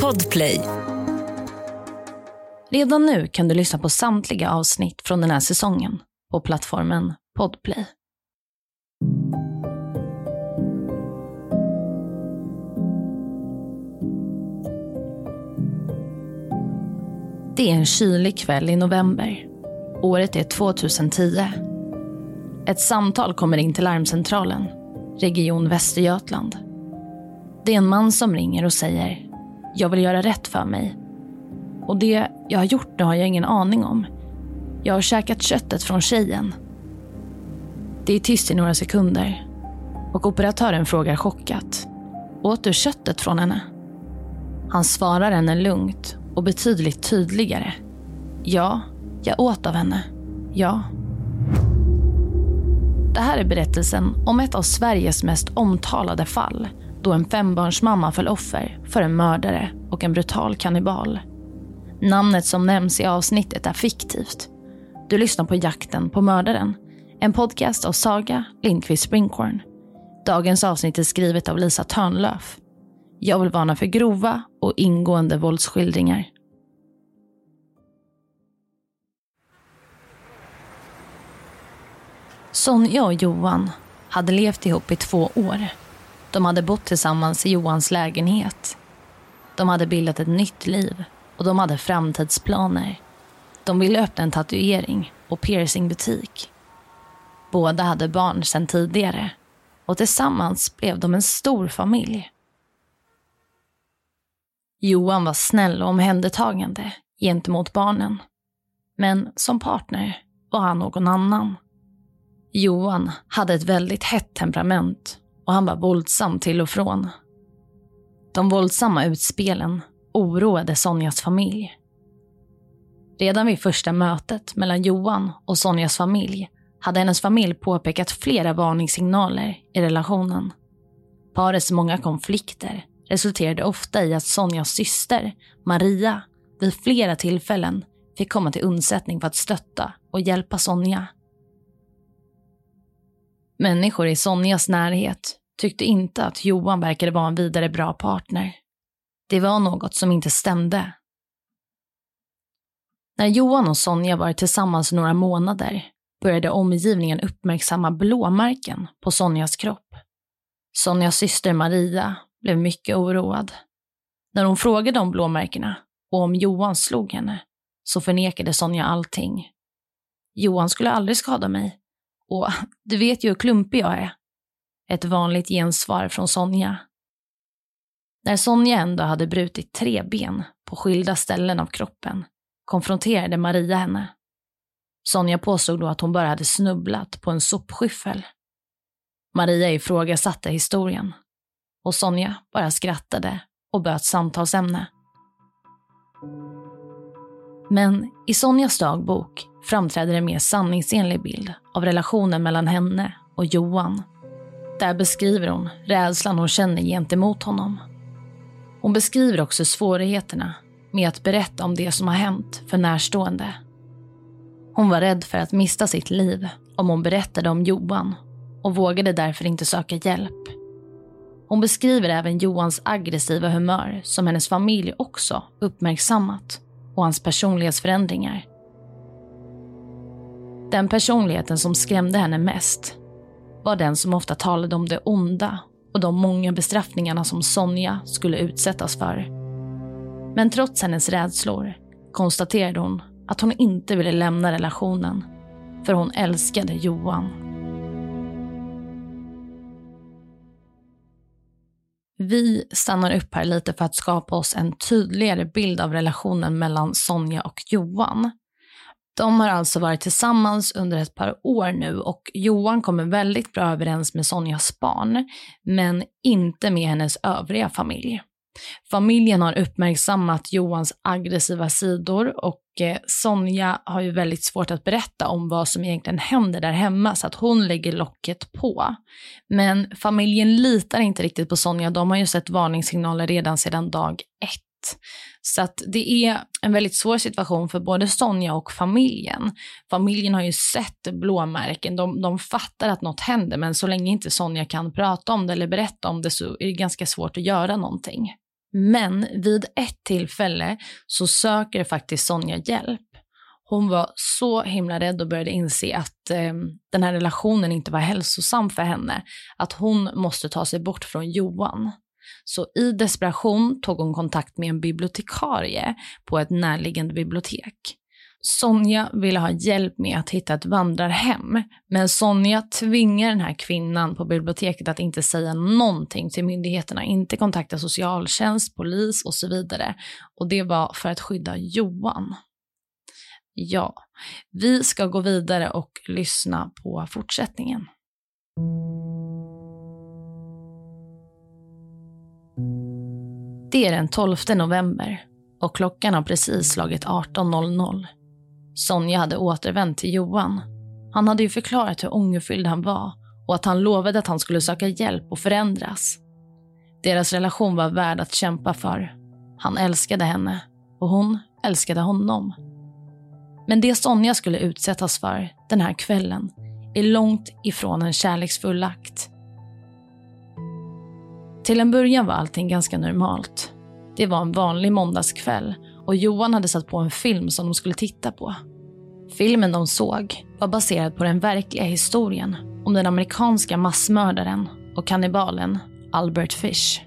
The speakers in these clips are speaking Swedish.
Podplay. Redan nu kan du lyssna på samtliga avsnitt från den här säsongen på plattformen Podplay. Det är en kylig kväll i november. Året är 2010. Ett samtal kommer in till larmcentralen, Region Västergötland. Det är en man som ringer och säger “Jag vill göra rätt för mig” och det jag har gjort det har jag ingen aning om. Jag har käkat köttet från tjejen. Det är tyst i några sekunder och operatören frågar chockat. Åt du köttet från henne? Han svarar henne lugnt och betydligt tydligare. Ja, jag åt av henne. Ja. Det här är berättelsen om ett av Sveriges mest omtalade fall då en fembarnsmamma föll offer för en mördare och en brutal kannibal. Namnet som nämns i avsnittet är fiktivt. Du lyssnar på Jakten på mördaren, en podcast av Saga Lindqvist Springhorn. Dagens avsnitt är skrivet av Lisa Törnlöf. Jag vill varna för grova och ingående våldsskildringar. Sonja och Johan hade levt ihop i två år. De hade bott tillsammans i Johans lägenhet. De hade bildat ett nytt liv och de hade framtidsplaner. De ville öppna en tatuering och piercingbutik. Båda hade barn sedan tidigare och tillsammans blev de en stor familj. Johan var snäll och omhändertagande gentemot barnen. Men som partner var han någon annan. Johan hade ett väldigt hett temperament och han var våldsam till och från. De våldsamma utspelen oroade Sonjas familj. Redan vid första mötet mellan Johan och Sonjas familj hade hennes familj påpekat flera varningssignaler i relationen. Parets många konflikter resulterade ofta i att Sonjas syster, Maria, vid flera tillfällen fick komma till undsättning för att stötta och hjälpa Sonja. Människor i Sonjas närhet tyckte inte att Johan verkade vara en vidare bra partner. Det var något som inte stämde. När Johan och Sonja varit tillsammans några månader började omgivningen uppmärksamma blåmärken på Sonjas kropp. Sonjas syster Maria blev mycket oroad. När hon frågade om blåmärkena och om Johan slog henne så förnekade Sonja allting. Johan skulle aldrig skada mig. Och du vet ju hur klumpig jag är. Ett vanligt gensvar från Sonja. När Sonja ändå hade brutit tre ben på skilda ställen av kroppen konfronterade Maria henne. Sonja påstod då att hon bara hade snubblat på en sopskyffel. Maria ifrågasatte historien och Sonja bara skrattade och böt samtalsämne. Men i Sonjas dagbok framträder en mer sanningsenlig bild av relationen mellan henne och Johan. Där beskriver hon rädslan hon känner gentemot honom. Hon beskriver också svårigheterna med att berätta om det som har hänt för närstående. Hon var rädd för att mista sitt liv om hon berättade om Johan och vågade därför inte söka hjälp. Hon beskriver även Johans aggressiva humör som hennes familj också uppmärksammat och hans personlighetsförändringar. Den personligheten som skrämde henne mest var den som ofta talade om det onda och de många bestraffningarna som Sonja skulle utsättas för. Men trots hennes rädslor konstaterade hon att hon inte ville lämna relationen för hon älskade Johan. Vi stannar upp här lite för att skapa oss en tydligare bild av relationen mellan Sonja och Johan. De har alltså varit tillsammans under ett par år nu och Johan kommer väldigt bra överens med Sonjas barn, men inte med hennes övriga familj. Familjen har uppmärksammat Johans aggressiva sidor och eh, Sonja har ju väldigt svårt att berätta om vad som egentligen händer där hemma så att hon lägger locket på. Men familjen litar inte riktigt på Sonja. De har ju sett varningssignaler redan sedan dag ett. Så att det är en väldigt svår situation för både Sonja och familjen. Familjen har ju sett blåmärken, de, de fattar att något händer, men så länge inte Sonja kan prata om det eller berätta om det så är det ganska svårt att göra någonting. Men vid ett tillfälle så söker faktiskt Sonja hjälp. Hon var så himla rädd och började inse att eh, den här relationen inte var hälsosam för henne. Att hon måste ta sig bort från Johan. Så i desperation tog hon kontakt med en bibliotekarie på ett närliggande bibliotek. Sonja ville ha hjälp med att hitta ett vandrarhem, men Sonja tvingar den här kvinnan på biblioteket att inte säga någonting till myndigheterna, inte kontakta socialtjänst, polis och så vidare. Och det var för att skydda Johan. Ja, vi ska gå vidare och lyssna på fortsättningen. Det är den 12 november och klockan har precis slagit 18.00. Sonja hade återvänt till Johan. Han hade ju förklarat hur ångerfylld han var och att han lovade att han skulle söka hjälp och förändras. Deras relation var värd att kämpa för. Han älskade henne och hon älskade honom. Men det Sonja skulle utsättas för den här kvällen är långt ifrån en kärleksfull akt. Till en början var allting ganska normalt. Det var en vanlig måndagskväll och Johan hade satt på en film som de skulle titta på. Filmen de såg var baserad på den verkliga historien om den amerikanska massmördaren och kannibalen Albert Fish.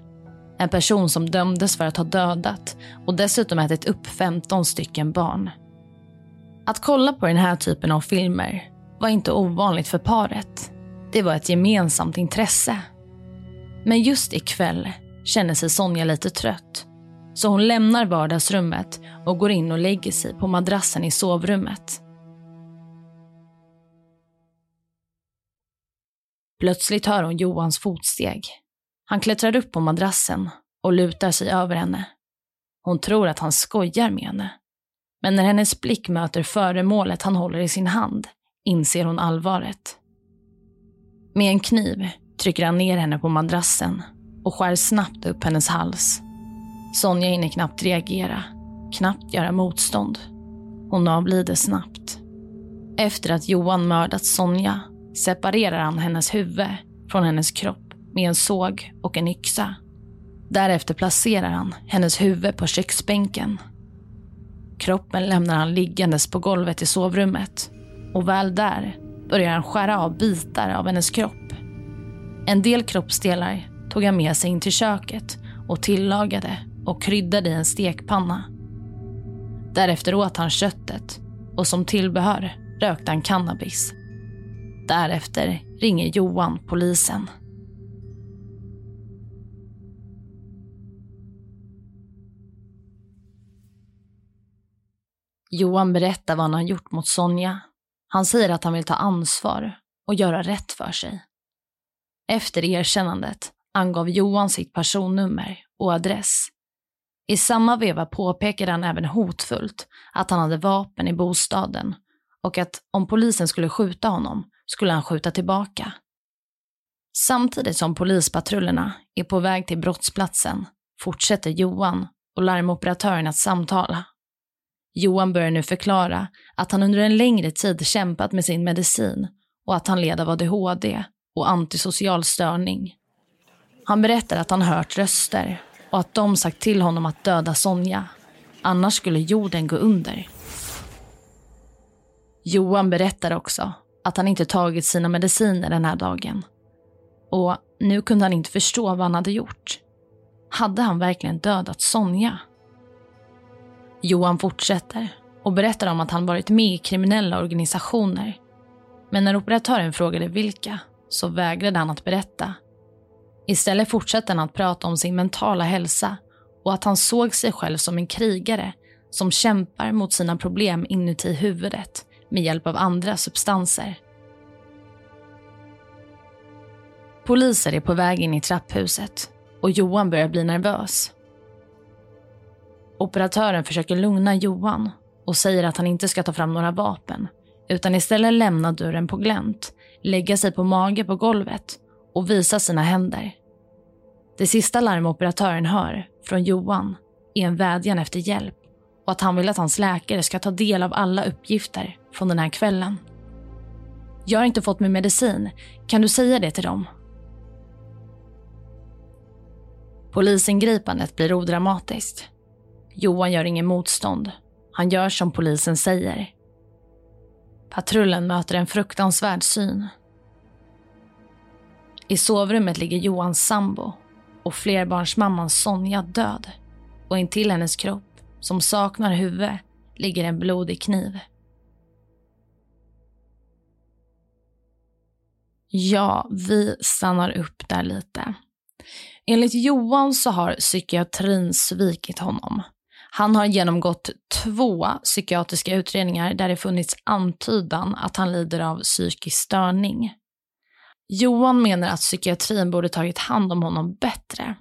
En person som dömdes för att ha dödat och dessutom ätit upp 15 stycken barn. Att kolla på den här typen av filmer var inte ovanligt för paret. Det var ett gemensamt intresse. Men just ikväll känner sig Sonja lite trött så hon lämnar vardagsrummet och går in och lägger sig på madrassen i sovrummet. Plötsligt hör hon Johans fotsteg. Han klättrar upp på madrassen och lutar sig över henne. Hon tror att han skojar med henne. Men när hennes blick möter föremålet han håller i sin hand inser hon allvaret. Med en kniv trycker han ner henne på madrassen och skär snabbt upp hennes hals. Sonja hinner knappt reagera, knappt göra motstånd. Hon avlider snabbt. Efter att Johan mördat Sonja separerar han hennes huvud från hennes kropp med en såg och en yxa. Därefter placerar han hennes huvud på köksbänken. Kroppen lämnar han liggandes på golvet i sovrummet och väl där börjar han skära av bitar av hennes kropp. En del kroppsdelar tog han med sig in till köket och tillagade och kryddade i en stekpanna. Därefter åt han köttet och som tillbehör rökte han cannabis. Därefter ringer Johan polisen. Johan berättar vad han har gjort mot Sonja. Han säger att han vill ta ansvar och göra rätt för sig. Efter erkännandet angav Johan sitt personnummer och adress. I samma veva påpekade han även hotfullt att han hade vapen i bostaden och att om polisen skulle skjuta honom skulle han skjuta tillbaka. Samtidigt som polispatrullerna är på väg till brottsplatsen fortsätter Johan och larmoperatören att samtala. Johan börjar nu förklara att han under en längre tid kämpat med sin medicin och att han led av ADHD och antisocial störning. Han berättar att han hört röster och att de sagt till honom att döda Sonja. Annars skulle jorden gå under. Johan berättar också att han inte tagit sina mediciner den här dagen. Och nu kunde han inte förstå vad han hade gjort. Hade han verkligen dödat Sonja? Johan fortsätter och berättar om att han varit med i kriminella organisationer. Men när operatören frågade vilka så vägrade han att berätta. Istället fortsatte han att prata om sin mentala hälsa och att han såg sig själv som en krigare som kämpar mot sina problem inuti huvudet med hjälp av andra substanser. Poliser är på väg in i trapphuset och Johan börjar bli nervös. Operatören försöker lugna Johan och säger att han inte ska ta fram några vapen utan istället lämna dörren på glänt, lägga sig på mage på golvet och visa sina händer. Det sista larmoperatören hör från Johan är en vädjan efter hjälp och att han vill att hans läkare ska ta del av alla uppgifter från den här kvällen. Jag har inte fått min medicin. Kan du säga det till dem? Polisingripandet blir odramatiskt. Johan gör ingen motstånd. Han gör som polisen säger. Patrullen möter en fruktansvärd syn. I sovrummet ligger Johans sambo och flerbarnsmamman Sonja död. Och intill hennes kropp, som saknar huvud, ligger en blodig kniv. Ja, vi stannar upp där lite. Enligt Johan så har psykiatrin svikit honom. Han har genomgått två psykiatriska utredningar där det funnits antydan att han lider av psykisk störning. Johan menar att psykiatrin borde tagit hand om honom bättre.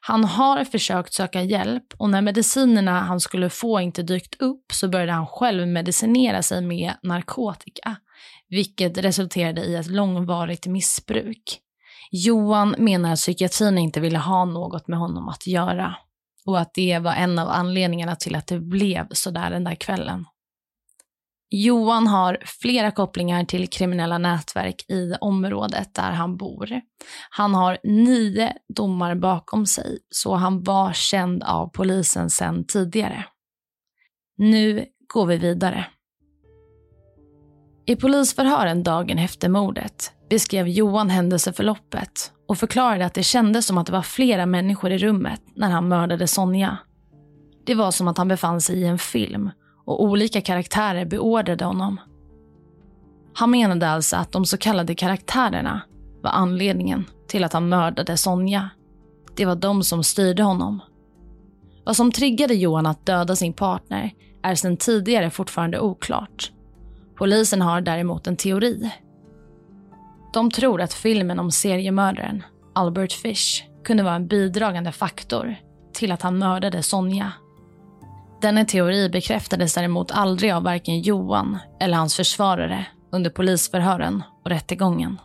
Han har försökt söka hjälp och när medicinerna han skulle få inte dykt upp så började han själv medicinera sig med narkotika, vilket resulterade i ett långvarigt missbruk. Johan menar att psykiatrin inte ville ha något med honom att göra och att det var en av anledningarna till att det blev sådär den där kvällen. Johan har flera kopplingar till kriminella nätverk i området där han bor. Han har nio domar bakom sig, så han var känd av polisen sedan tidigare. Nu går vi vidare. I polisförhören dagen efter mordet beskrev Johan händelseförloppet och förklarade att det kändes som att det var flera människor i rummet när han mördade Sonja. Det var som att han befann sig i en film och olika karaktärer beordrade honom. Han menade alltså att de så kallade karaktärerna var anledningen till att han mördade Sonja. Det var de som styrde honom. Vad som triggade Johan att döda sin partner är sedan tidigare fortfarande oklart. Polisen har däremot en teori. De tror att filmen om seriemördaren Albert Fish kunde vara en bidragande faktor till att han mördade Sonja denna teori bekräftades däremot aldrig av varken Johan eller hans försvarare under polisförhören och rättegången.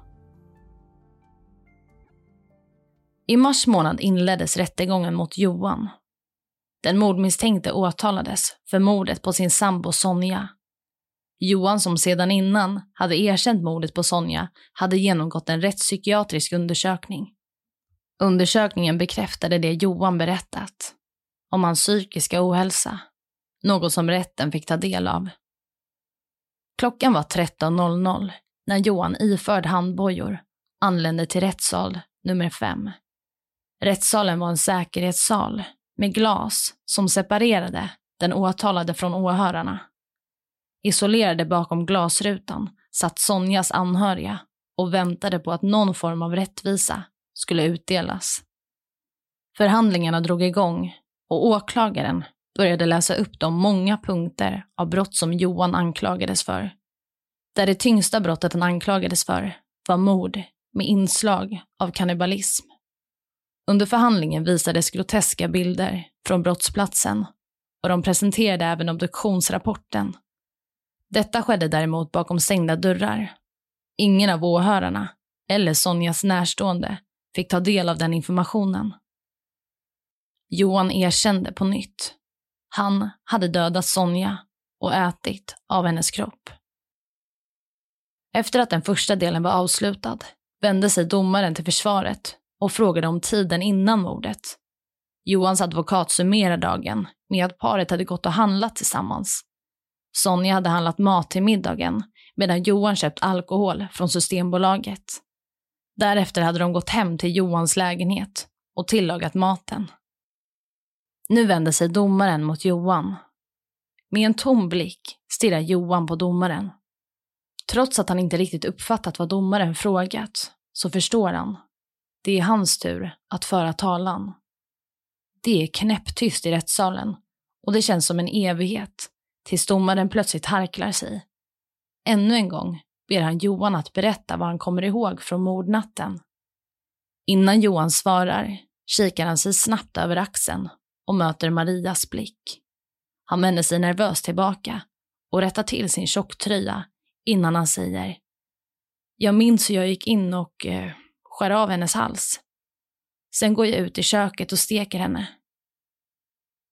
I mars månad inleddes rättegången mot Johan. Den mordmisstänkte åtalades för mordet på sin sambo Sonja. Johan, som sedan innan hade erkänt mordet på Sonja, hade genomgått en rättspsykiatrisk undersökning. Undersökningen bekräftade det Johan berättat om hans psykiska ohälsa något som rätten fick ta del av. Klockan var 13.00 när Johan iförd handbojor anlände till rättssal nummer 5. Rättssalen var en säkerhetssal med glas som separerade den åtalade från åhörarna. Isolerade bakom glasrutan satt Sonjas anhöriga och väntade på att någon form av rättvisa skulle utdelas. Förhandlingarna drog igång och åklagaren började läsa upp de många punkter av brott som Johan anklagades för. Där det tyngsta brottet han anklagades för var mord med inslag av kannibalism. Under förhandlingen visades groteska bilder från brottsplatsen och de presenterade även obduktionsrapporten. Detta skedde däremot bakom stängda dörrar. Ingen av åhörarna, eller Sonjas närstående, fick ta del av den informationen. Johan erkände på nytt han hade dödat Sonja och ätit av hennes kropp. Efter att den första delen var avslutad vände sig domaren till försvaret och frågade om tiden innan mordet. Johans advokat summerar dagen med att paret hade gått och handlat tillsammans. Sonja hade handlat mat till middagen medan Johan köpt alkohol från Systembolaget. Därefter hade de gått hem till Johans lägenhet och tillagat maten. Nu vänder sig domaren mot Johan. Med en tom blick stirrar Johan på domaren. Trots att han inte riktigt uppfattat vad domaren frågat så förstår han. Det är hans tur att föra talan. Det är knäpptyst i rättssalen och det känns som en evighet tills domaren plötsligt harklar sig. Ännu en gång ber han Johan att berätta vad han kommer ihåg från mordnatten. Innan Johan svarar kikar han sig snabbt över axeln och möter Marias blick. Han vänder sig nervöst tillbaka och rättar till sin tjocktröja innan han säger Jag minns hur jag gick in och eh, skär av hennes hals. Sen går jag ut i köket och steker henne.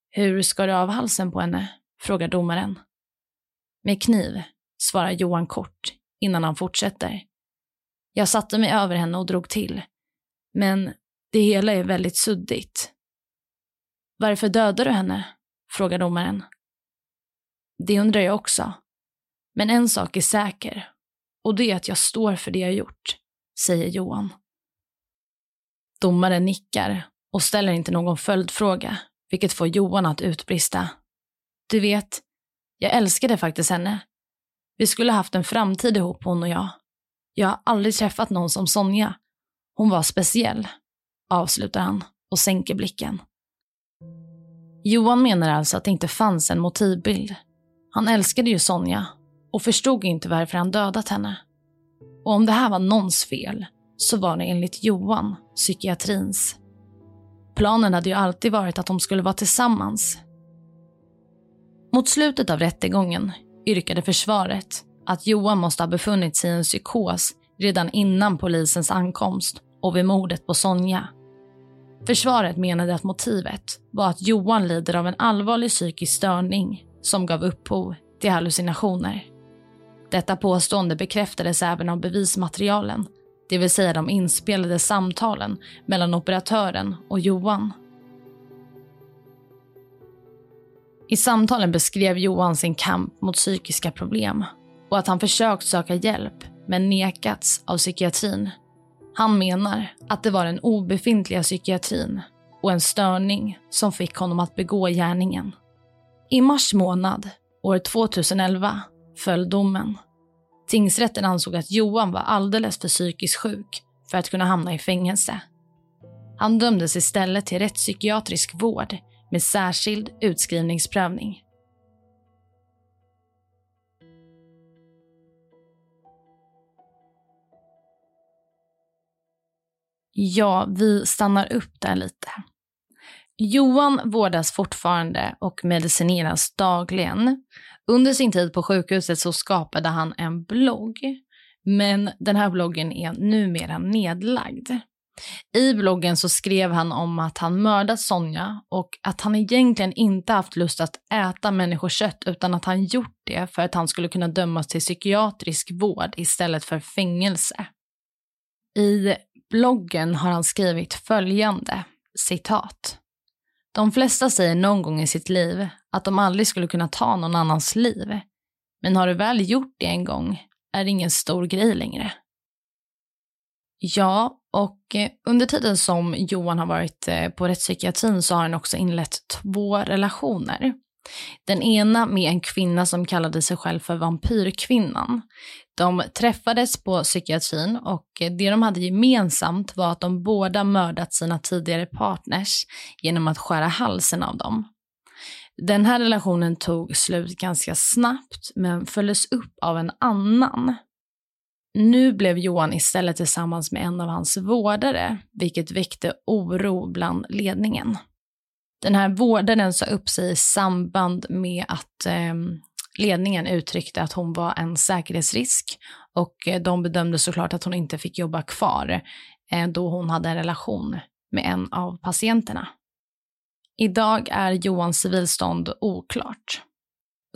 Hur skar du av halsen på henne? frågar domaren. Med kniv, svarar Johan kort innan han fortsätter. Jag satte mig över henne och drog till. Men Det hela är väldigt suddigt. Varför dödade du henne? frågar domaren. Det undrar jag också. Men en sak är säker och det är att jag står för det jag gjort, säger Johan. Domaren nickar och ställer inte någon följdfråga, vilket får Johan att utbrista. Du vet, jag älskade faktiskt henne. Vi skulle haft en framtid ihop, hon och jag. Jag har aldrig träffat någon som Sonja. Hon var speciell, avslutar han och sänker blicken. Johan menar alltså att det inte fanns en motivbild. Han älskade ju Sonja och förstod inte varför han dödat henne. Och om det här var någons fel så var det enligt Johan psykiatrins. Planen hade ju alltid varit att de skulle vara tillsammans. Mot slutet av rättegången yrkade försvaret att Johan måste ha befunnit sig i en psykos redan innan polisens ankomst och vid mordet på Sonja. Försvaret menade att motivet var att Johan lider av en allvarlig psykisk störning som gav upphov till hallucinationer. Detta påstående bekräftades även av bevismaterialen, det vill säga de inspelade samtalen mellan operatören och Johan. I samtalen beskrev Johan sin kamp mot psykiska problem och att han försökt söka hjälp men nekats av psykiatrin. Han menar att det var den obefintliga psykiatrin och en störning som fick honom att begå gärningen. I mars månad år 2011 föll domen. Tingsrätten ansåg att Johan var alldeles för psykiskt sjuk för att kunna hamna i fängelse. Han dömdes istället till rättspsykiatrisk vård med särskild utskrivningsprövning. Ja, vi stannar upp där lite. Johan vårdas fortfarande och medicineras dagligen. Under sin tid på sjukhuset så skapade han en blogg. Men den här bloggen är numera nedlagd. I bloggen så skrev han om att han mördat Sonja och att han egentligen inte haft lust att äta människokött utan att han gjort det för att han skulle kunna dömas till psykiatrisk vård istället för fängelse. I bloggen har han skrivit följande citat. De flesta säger någon gång i sitt liv att de aldrig skulle kunna ta någon annans liv. Men har du väl gjort det en gång är det ingen stor grej längre. Ja, och eh, under tiden som Johan har varit eh, på rättspsykiatrin så har han också inlett två relationer. Den ena med en kvinna som kallade sig själv för vampyrkvinnan. De träffades på psykiatrin och det de hade gemensamt var att de båda mördat sina tidigare partners genom att skära halsen av dem. Den här relationen tog slut ganska snabbt men följdes upp av en annan. Nu blev Johan istället tillsammans med en av hans vårdare, vilket väckte oro bland ledningen. Den här vårdaren sa upp sig i samband med att eh, ledningen uttryckte att hon var en säkerhetsrisk och eh, de bedömde såklart att hon inte fick jobba kvar eh, då hon hade en relation med en av patienterna. Idag är Johans civilstånd oklart.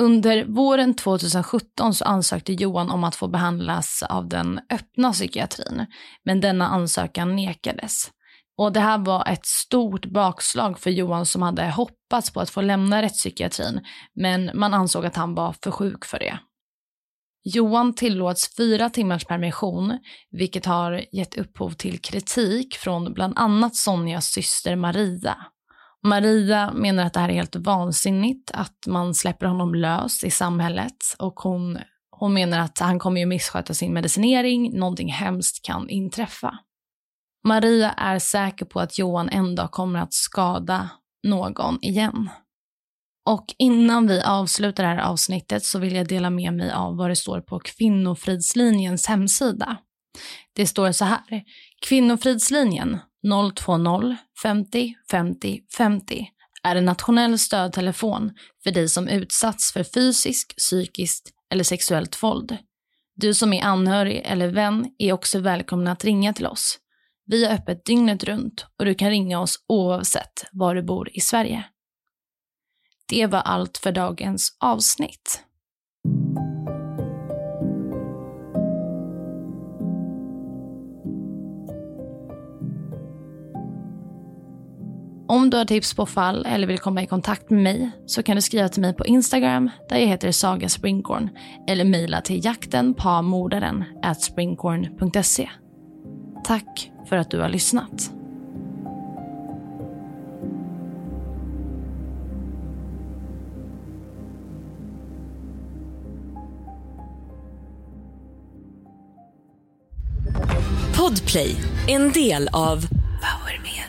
Under våren 2017 så ansökte Johan om att få behandlas av den öppna psykiatrin, men denna ansökan nekades. Och det här var ett stort bakslag för Johan som hade hoppats på att få lämna rättspsykiatrin, men man ansåg att han var för sjuk för det. Johan tillåts fyra timmars permission, vilket har gett upphov till kritik från bland annat Sonjas syster Maria. Maria menar att det här är helt vansinnigt, att man släpper honom lös i samhället och hon, hon menar att han kommer ju missköta sin medicinering, någonting hemskt kan inträffa. Maria är säker på att Johan en dag kommer att skada någon igen. Och innan vi avslutar det här avsnittet så vill jag dela med mig av vad det står på Kvinnofridslinjens hemsida. Det står så här. Kvinnofridslinjen 020 50 50 50 är en nationell stödtelefon för dig som utsatts för fysiskt, psykiskt eller sexuellt våld. Du som är anhörig eller vän är också välkommen att ringa till oss. Vi har öppet dygnet runt och du kan ringa oss oavsett var du bor i Sverige. Det var allt för dagens avsnitt. Om du har tips på fall eller vill komma i kontakt med mig så kan du skriva till mig på Instagram där jag heter Saga Springhorn eller mejla till jakten at springhorn.se. Tack för att du har lyssnat. Podplay, en del av Power Media.